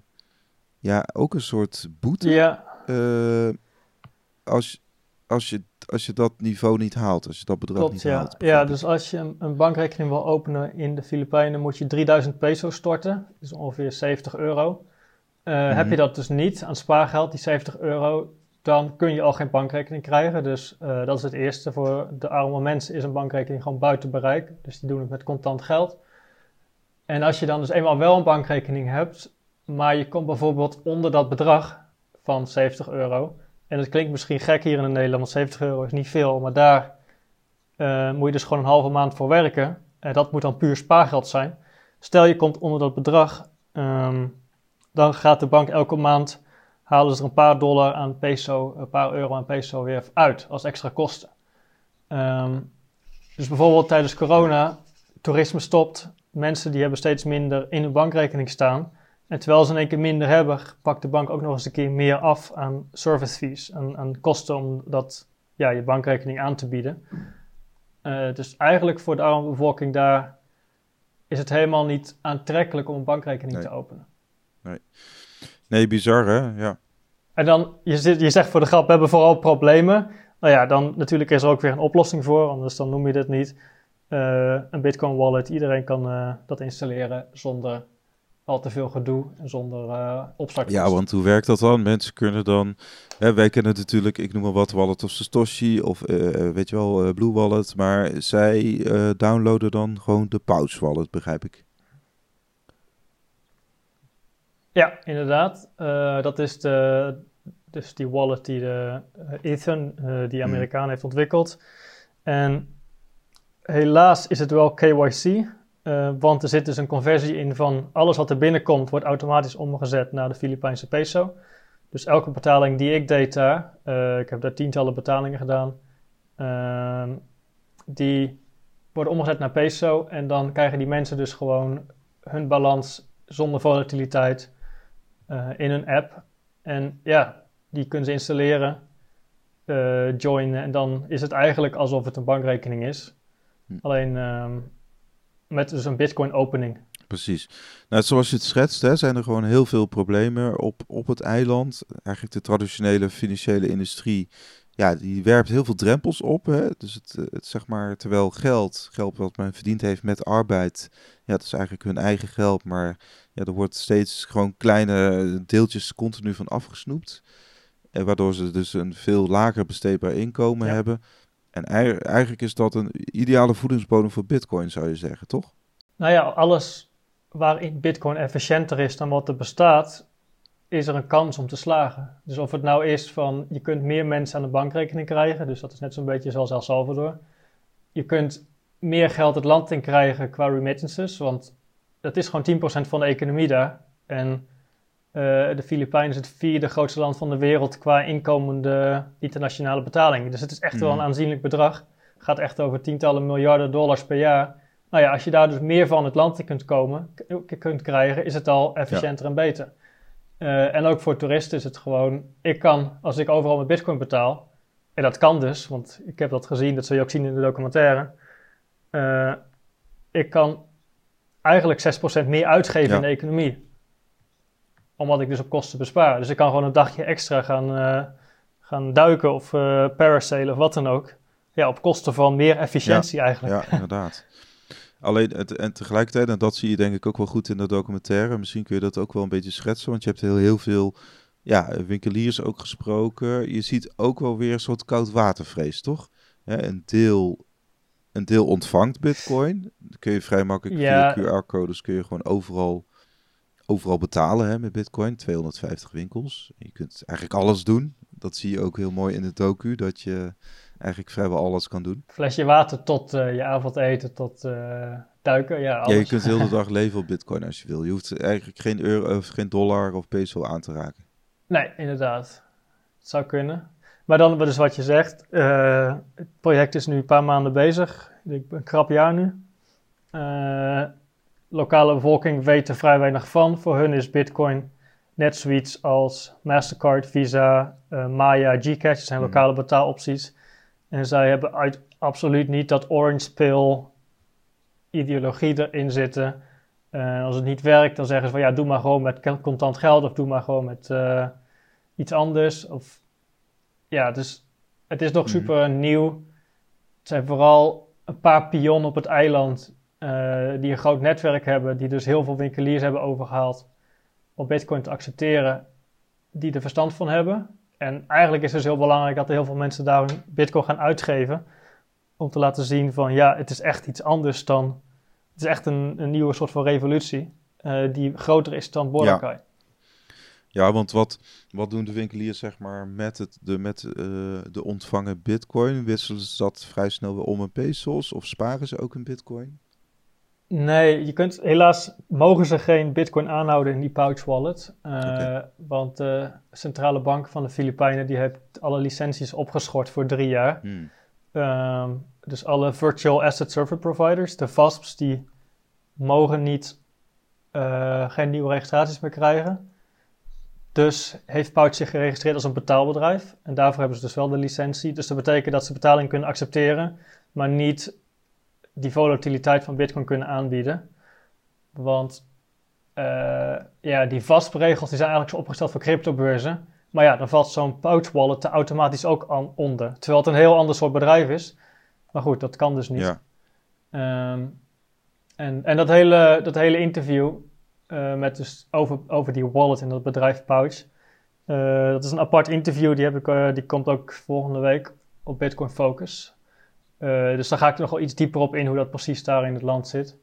A: ja, ook een soort boete.
B: Ja
A: als, als, je, als je dat niveau niet haalt, als je dat bedrag niet
B: ja.
A: haalt.
B: Ja, dus als je een, een, bankrekening wil openen in de Filipijnen, moet je 3000 peso storten. Dat is ongeveer 70 euro. Uh, Heb je dat dus niet aan spaargeld, die 70 euro, dan kun je al geen bankrekening krijgen. Dus uh, dat is het eerste. Voor de arme mensen is een bankrekening gewoon buiten bereik. Dus die doen het met contant geld. En als je dan dus eenmaal wel een bankrekening hebt, maar je komt bijvoorbeeld onder dat bedrag van 70 euro, en het klinkt misschien gek hier in Nederland, want 70 euro is niet veel, maar daar uh, moet je dus gewoon een halve maand voor werken. En dat moet dan puur spaargeld zijn. Stel je komt onder dat bedrag, um, dan gaat de bank elke maand halen ze er een paar dollar aan peso, een paar euro aan peso weer uit als extra kosten. Um, dus bijvoorbeeld tijdens corona, toerisme stopt, mensen die hebben steeds minder in hun bankrekening staan. En terwijl ze in één keer minder hebben, pakt de bank ook nog eens een keer meer af aan service fees, aan, aan kosten om dat, ja, je bankrekening aan te bieden. Uh, dus eigenlijk voor de arme bevolking daar is het helemaal niet aantrekkelijk om een bankrekening te openen.
A: Nee. nee, bizar hè, ja.
B: En dan, je, je zegt voor de grap, we hebben vooral problemen. Nou ja, dan natuurlijk is er ook weer een oplossing voor, anders dan noem je dit niet. Uh, een Bitcoin wallet, iedereen kan uh, dat installeren zonder al te veel gedoe en zonder uh,
A: Ja, want hoe werkt dat dan? Mensen kunnen dan, hè, wij kennen natuurlijk, ik noem maar wat, Wallet of Satoshi of weet je wel, Blue Wallet, maar zij downloaden dan gewoon de Pouch Wallet, begrijp ik.
B: Ja, inderdaad. dat is de, dus die wallet die de Ethan, die hmm. Amerikaan heeft ontwikkeld. En helaas is het wel KYC, want er zit dus een conversie in van alles wat er binnenkomt, wordt automatisch omgezet naar de Filipijnse peso. Dus elke betaling die ik deed daar, ik heb daar tientallen betalingen gedaan, uh, die worden omgezet naar peso. En dan krijgen die mensen dus gewoon hun balans zonder volatiliteit uh, in hun app. En ja, die kunnen ze installeren, joinen en dan is het eigenlijk alsof het een bankrekening is. Hm. Alleen ehm, met dus een Bitcoin opening.
A: Precies. Nou, zoals je het schetst, hè, zijn er gewoon heel veel problemen op, op het eiland. Eigenlijk de traditionele financiële industrie, ja, die werpt heel veel drempels op. Hè. Dus het, het, zeg maar, terwijl geld, geld wat men verdiend heeft met arbeid, ja, dat is eigenlijk hun eigen geld, maar ja, er wordt steeds gewoon kleine deeltjes continu van afgesnoept. En waardoor ze dus een veel lager besteedbaar inkomen hebben. En eigenlijk is dat een ideale voedingsbodem voor Bitcoin, zou je zeggen, toch?
B: Nou ja, alles waarin Bitcoin efficiënter is dan wat er bestaat, is er een kans om te slagen. Dus of het nou is van je kunt meer mensen aan de bankrekening krijgen, dus dat is net zo'n beetje zoals El Salvador. Je kunt meer geld het land in krijgen qua remittances, want dat is gewoon 10% van de economie daar. En uh, de Filipijnen is het vierde grootste land van de wereld qua inkomende internationale betalingen. Dus het is echt wel een mhm. aanzienlijk bedrag. Het gaat echt over tientallen miljarden dollars per jaar. Nou ja, als je daar dus meer van het land in kunt komen, kunt krijgen, is het al efficiënter en beter. Uh, en ook voor toeristen is het gewoon, ik kan, als ik overal met bitcoin betaal, en dat kan dus, want ik heb dat gezien, dat zul je ook zien in de documentaire. Uh, ik kan eigenlijk 6% meer uitgeven in de economie omdat ik dus op kosten bespaar. Dus ik kan gewoon een dagje extra gaan, uh, gaan duiken of parasailen of wat dan ook. Ja, op kosten van meer efficiëntie eigenlijk.
A: Ja, inderdaad. Alleen, het, en tegelijkertijd, en dat zie je denk ik ook wel goed in de documentaire, misschien kun je dat ook wel een beetje schetsen, want je hebt heel, heel veel ja, winkeliers ook gesproken. Je ziet ook wel weer een soort koudwatervrees, toch? Ja, een, deel, een deel ontvangt bitcoin. Dan kun je vrij makkelijk ja. via QR-codes kun je gewoon overal overal betalen hè, met Bitcoin. 250 winkels. Je kunt eigenlijk alles doen. Dat zie je ook heel mooi in de docu, dat je eigenlijk vrijwel alles kan doen.
B: Flesje water tot uh, je avondeten, tot uh, duiken, ja, alles.
A: Ja, je kunt heel de dag leven op Bitcoin als je wil. Je hoeft eigenlijk geen euro, of geen dollar of peso aan te raken.
B: Nee, inderdaad. Het zou kunnen. Maar dan, dus wat je zegt, uh, het project is nu een paar maanden bezig. Ik ben een krap jaar nu lokale bevolking weet er vrij weinig van. Voor hun is Bitcoin net zoiets als Mastercard, Visa, uh, Maya, Gcash. Dat zijn mhm. lokale betaalopties. En zij hebben uit, absoluut niet dat orange pill ideologie erin zitten. Uh, als het niet werkt, dan zeggen ze van ja, doe maar gewoon met contant geld of doe maar gewoon met uh, iets anders. Of, ja, dus het is nog mhm. super nieuw. Het zijn vooral een paar pionnen op het eiland uh, die een groot netwerk hebben, die dus heel veel winkeliers hebben overgehaald om Bitcoin te accepteren, die er verstand van hebben. En eigenlijk is het dus heel belangrijk dat er heel veel mensen daar Bitcoin gaan uitgeven. Om te laten zien van ja, het is echt iets anders dan. Het is echt een, een nieuwe soort van revolutie. Uh, die groter is dan Boracay.
A: Ja. Want wat, wat doen de winkeliers zeg maar met, het, de, met uh, de ontvangen bitcoin? Wisselen ze dat vrij snel weer om in pesos of sparen ze ook in bitcoin?
B: Nee, je kunt, helaas mogen ze geen bitcoin aanhouden in die pouch wallet. Uh, Want de centrale bank van de Filipijnen die heeft alle licenties opgeschort voor drie jaar. Hmm. Um, dus alle virtual asset service providers, de VASPs, die mogen niet, uh, geen nieuwe registraties meer krijgen. Dus heeft Pouch zich geregistreerd als een betaalbedrijf. En daarvoor hebben ze dus wel de licentie. Dus dat betekent dat ze betaling kunnen accepteren, maar niet die volatiliteit van Bitcoin kunnen aanbieden. Want uh, ja, die VASP-regels die zijn eigenlijk zo opgesteld voor cryptobeurzen. Maar ja, dan valt zo'n pouch wallet er automatisch ook aan onder. Terwijl het een heel ander soort bedrijf is. Maar goed, dat kan dus niet. Ja. Um, en, en dat hele, dat hele interview, uh, eh, met dus over, over die wallet in dat bedrijf Pouch. Eh, dat is een apart interview, die, heb ik, eh, die komt ook volgende week op Bitcoin Focus. Eh, dus daar ga ik nog wel iets dieper op in hoe dat precies daar in het land zit.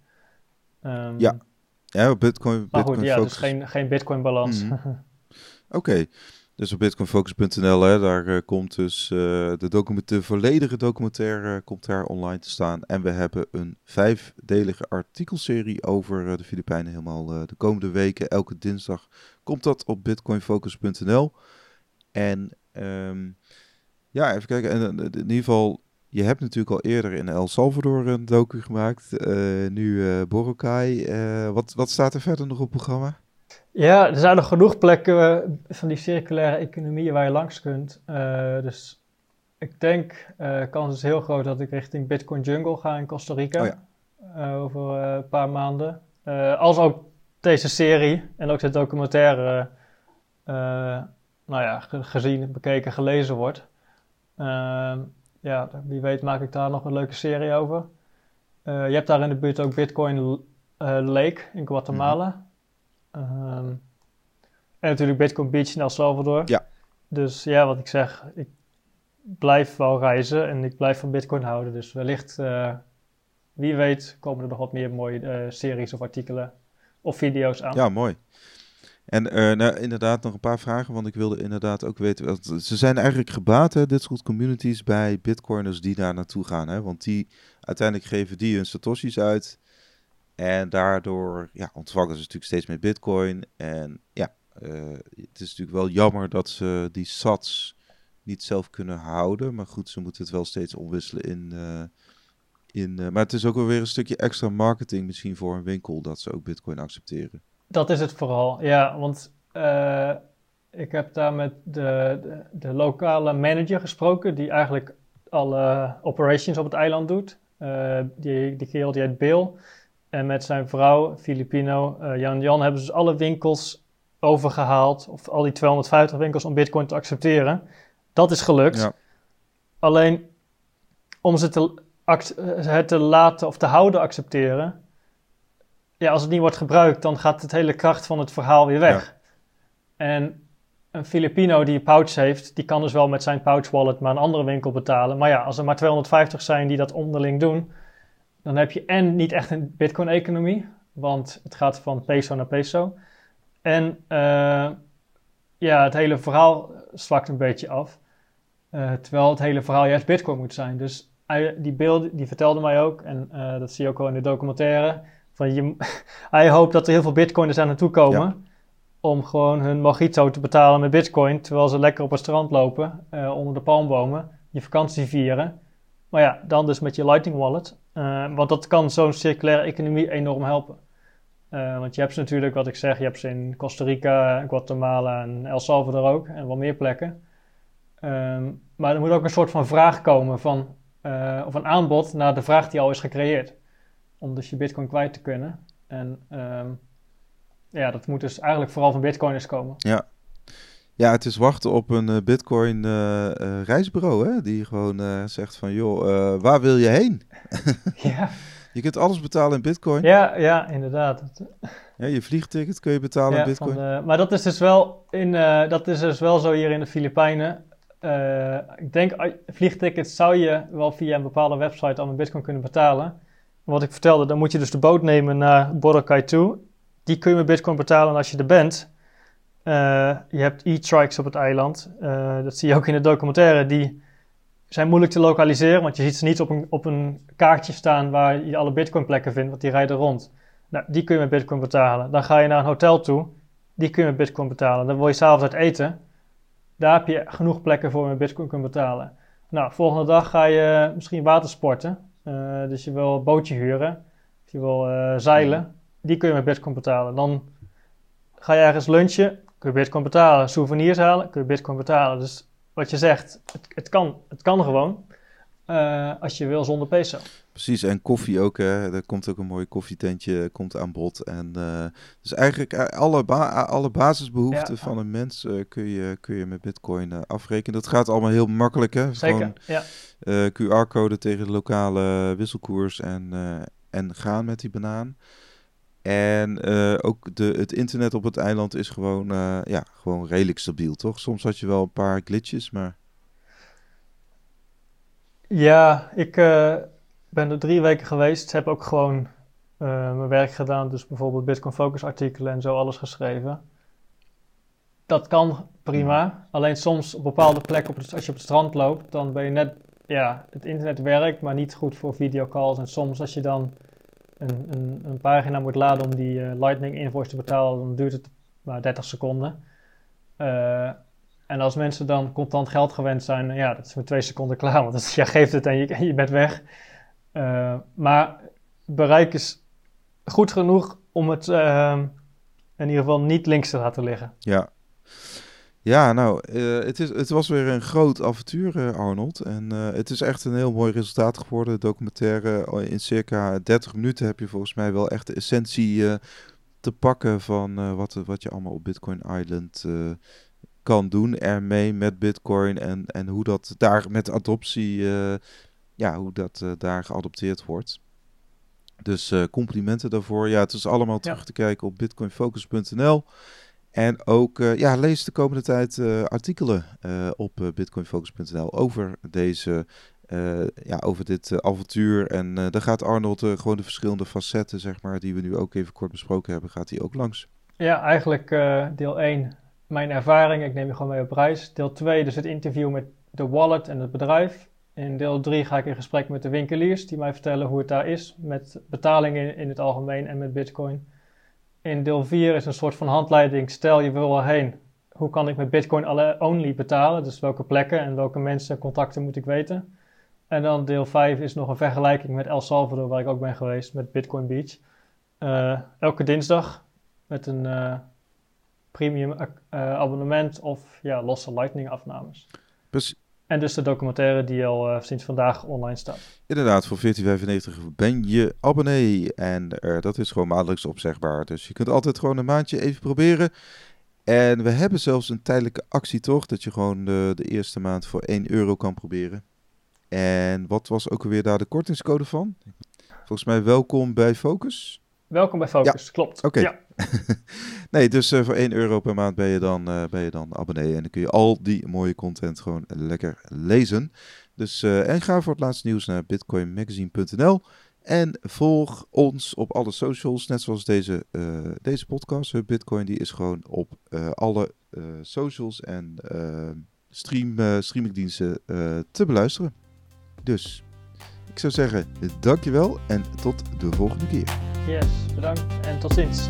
B: Ehm,
A: Ja, Ja, op Bitcoin,
B: Maar
A: Bitcoin
B: goed, ja,
A: Focus.
B: dus geen, geen Bitcoin balans.
A: Mhm. Oké, dus op bitcoinfocus.nl, hè, daar eh, komt dus eh, de, document, de volledige documentaire komt daar online te staan. En we hebben een vijfdelige artikelserie over de Filipijnen helemaal de komende weken. Elke dinsdag komt dat op bitcoinfocus.nl. En ehm, ja, even kijken. En, in ieder geval, je hebt natuurlijk al eerder in El Salvador een docu gemaakt. Eh, nu eh Boracay. Eh, wat, wat staat er verder nog op het programma?
B: Ja, er zijn nog genoeg plekken van die circulaire economieën waar je langs kunt. Dus ik denk, kans is heel groot dat ik richting Bitcoin Jungle ga in Costa Rica.
A: Oh ja.
B: Over een paar maanden. Als ook deze serie en ook de documentaire, nou ja, ge- gezien, bekeken, gelezen wordt. Ja, wie weet maak ik daar nog een leuke serie over. Eh, je hebt daar in de buurt ook Bitcoin eh, Lake in Guatemala. Ehm, en natuurlijk Bitcoin Beach in El Salvador.
A: Ja.
B: Dus ja, wat ik zeg, ik blijf wel reizen en ik blijf van Bitcoin houden. Dus wellicht, eh, wie weet, komen er nog wat meer mooie series of artikelen of video's aan.
A: Ja, mooi. En eh, nou, inderdaad nog een paar vragen, want ik wilde inderdaad ook weten... want Ze zijn eigenlijk gebaat, hè, dit soort communities, bij bitcoiners die daar naartoe gaan. Hè? Want die, uiteindelijk geven die hun satoshis uit. En daardoor ja, ontvangen ze natuurlijk steeds meer bitcoin. En ja, eh, het is natuurlijk wel jammer dat ze die sats niet zelf kunnen houden. Maar goed, ze moeten het wel steeds omwisselen in... eh, in maar het is ook wel weer een stukje extra marketing misschien voor een winkel dat ze ook bitcoin accepteren.
B: Dat is het vooral, ja. Want eh, ik heb daar met de, de, de lokale manager gesproken, die eigenlijk alle operations op het eiland doet. Eh, die, die kerel die heet Bill. En met zijn vrouw, Filipino, eh, Jan Jan, hebben ze dus alle winkels overgehaald. Of al die 250 winkels om bitcoin te accepteren. Dat is gelukt.
A: Ja.
B: Alleen om ze te, het te laten of te houden accepteren. Ja, als het niet wordt gebruikt, dan gaat het hele kracht van het verhaal weer weg. En een Filipino die een pouch heeft, die kan dus wel met zijn pouch wallet maar een andere winkel betalen. Maar ja, als er maar 250 zijn die dat onderling doen, dan heb je en niet echt een Bitcoin-economie, want het gaat van peso naar peso. En eh, ja, het hele verhaal zwakt een beetje af. Eh, terwijl het hele verhaal juist Bitcoin moet zijn. Dus die beelden, die vertelde mij ook, en eh, dat zie je ook wel in de documentaire. Van je, hij hoopt dat er heel veel Bitcoiners aan naartoe komen.
A: Ja.
B: Om gewoon hun mojito te betalen met Bitcoin. Terwijl ze lekker op het strand lopen, eh, onder de palmbomen. Je vakantie vieren. Maar ja, dan dus met je Lightning Wallet. Eh, want dat kan zo'n circulaire economie enorm helpen. Eh, want je hebt ze natuurlijk, wat ik zeg, je hebt ze in Costa Rica, Guatemala en El Salvador ook. En wel meer plekken. Ehm, maar er moet ook een soort van vraag komen van, of een aanbod naar de vraag die al is gecreëerd. Om dus je bitcoin kwijt te kunnen. En ehm, ja, dat moet dus eigenlijk vooral van bitcoiners komen.
A: Ja, het is wachten op een eh, Bitcoin eh, eh, reisbureau, hè? Die gewoon zegt van, joh, waar wil je heen?
B: ja,
A: Je kunt alles betalen in Bitcoin.
B: ja, ja, inderdaad.
A: Ja, je vliegticket kun je betalen
B: Ja,
A: in Bitcoin.
B: de- maar dat is dus wel in, dat is dus wel zo hier in de Filipijnen. Ik denk, vliegtickets zou je wel via een bepaalde website al met bitcoin kunnen betalen. Wat ik vertelde, dan moet je dus de boot nemen naar Boracay toe. Die kun je met bitcoin betalen als je er bent. Eh, je hebt e-trikes op het eiland. Eh, dat zie je ook in de documentaire. Die zijn moeilijk te lokaliseren, want je ziet ze niet op een, op een kaartje staan waar je alle bitcoin plekken vindt, want die rijden rond. Nou, die kun je met bitcoin betalen. Dan ga je naar een hotel toe. Die kun je met bitcoin betalen. Dan wil je s'avonds uit eten. Daar heb je genoeg plekken voor met bitcoin kunt betalen. Nou, volgende dag ga je misschien watersporten. Eh, dus je wil een bootje huren. Of je wil eh, zeilen. Die kun je met bitcoin betalen. Dan ga je ergens lunchen. Kun je bitcoin betalen. Souvenirs halen. Kun je bitcoin betalen. Dus wat je zegt, het, het, kan, het kan gewoon. eh, als je wil zonder peso.
A: Precies, en koffie ook, hè. Er komt ook een mooi koffietentje komt aan bod. En eh, dus eigenlijk eh, alle, ba- alle basisbehoeften
B: Ja.
A: van een mens eh, kun, je, kun je met Bitcoin afrekenen. Dat gaat allemaal heel makkelijk, hè.
B: Zeker,
A: Gewoon
B: ja.
A: QR-code tegen de lokale wisselkoers en, en gaan met die banaan. En uh, ook de, het internet op het eiland is gewoon, uh, ja, gewoon redelijk stabiel, toch? Soms had je wel een paar glitches, maar...
B: Ja, ik uh, ben er drie weken geweest. Heb ook gewoon mijn werk gedaan. Dus bijvoorbeeld Bitcoin Focus artikelen en zo alles geschreven. Dat kan prima. Alleen soms op bepaalde plekken, op het, als je op het strand loopt, dan ben je net... Ja, het internet werkt, maar niet goed voor videocalls. En soms als je dan een, een, een, pagina moet laden om die uh, Lightning invoice te betalen, dan duurt het maar 30 seconden. Uh, en als mensen dan contant geld gewend zijn, ja, dat is met twee seconden klaar, want je geeft het en je, je bent weg. Uh, maar bereik is goed genoeg om het in ieder geval niet links te laten liggen.
A: Ja, ja, nou, uh, het, is, het was weer een groot avontuur, uh, Arnold. En het is echt een heel mooi resultaat geworden. De documentaire in circa 30 minuten heb je volgens mij wel echt de essentie te pakken van wat, wat je allemaal op Bitcoin Island kan doen ermee met Bitcoin. En, en hoe dat daar met adoptie, ja, hoe dat daar geadopteerd wordt. Dus complimenten daarvoor. Ja, het is allemaal terug ja. te kijken op bitcoinfocus.nl. En ook uh, ja, lees de komende tijd uh, artikelen uh, op bitcoinfocus.nl over deze ja, over dit avontuur. En daar gaat Arnold gewoon de verschillende facetten, zeg maar, die we nu ook even kort besproken hebben, gaat hij ook langs.
B: Ja, eigenlijk deel 1, mijn ervaring. Ik neem je gewoon mee op reis. Deel 2, dus het interview met de wallet en het bedrijf. In deel 3 ga ik in gesprek met de winkeliers die mij vertellen hoe het daar is met betalingen in het algemeen en met bitcoin. In deel 4 is een soort van handleiding. Stel je wil erheen. Hoe kan ik met Bitcoin only betalen? Dus welke plekken en welke mensen en contacten moet ik weten? En dan deel 5 is nog een vergelijking met El Salvador, waar ik ook ben geweest, met Bitcoin Beach. Uh, elke dinsdag met een uh, premium uh, abonnement of ja, losse Lightning afnames. En dus de documentaire die al uh, sinds vandaag online staat.
A: Inderdaad, voor 14,95 ben je abonnee. En uh, dat is gewoon maandelijks opzegbaar. Dus je kunt altijd gewoon een maandje even proberen. En we hebben zelfs een tijdelijke actie toch? Dat je gewoon de, de eerste maand voor 1 euro kan proberen. En wat was ook alweer daar de kortingscode van? Volgens mij welkom bij Focus.
B: Welkom bij Focus, ja. klopt.
A: Oké.
B: Ja.
A: nee, dus uh, voor 1 euro per maand ben je, dan, uh, ben je dan abonnee. En dan kun je al die mooie content gewoon lekker lezen. Dus uh, en ga voor het laatste nieuws naar bitcoinmagazine.nl. En volg ons op alle socials, net zoals deze, deze podcast. Bitcoin die is gewoon op alle socials en stream, streamingdiensten te beluisteren. Dus ik zou zeggen, dankjewel en tot de volgende keer.
B: Yes, bedankt en tot ziens.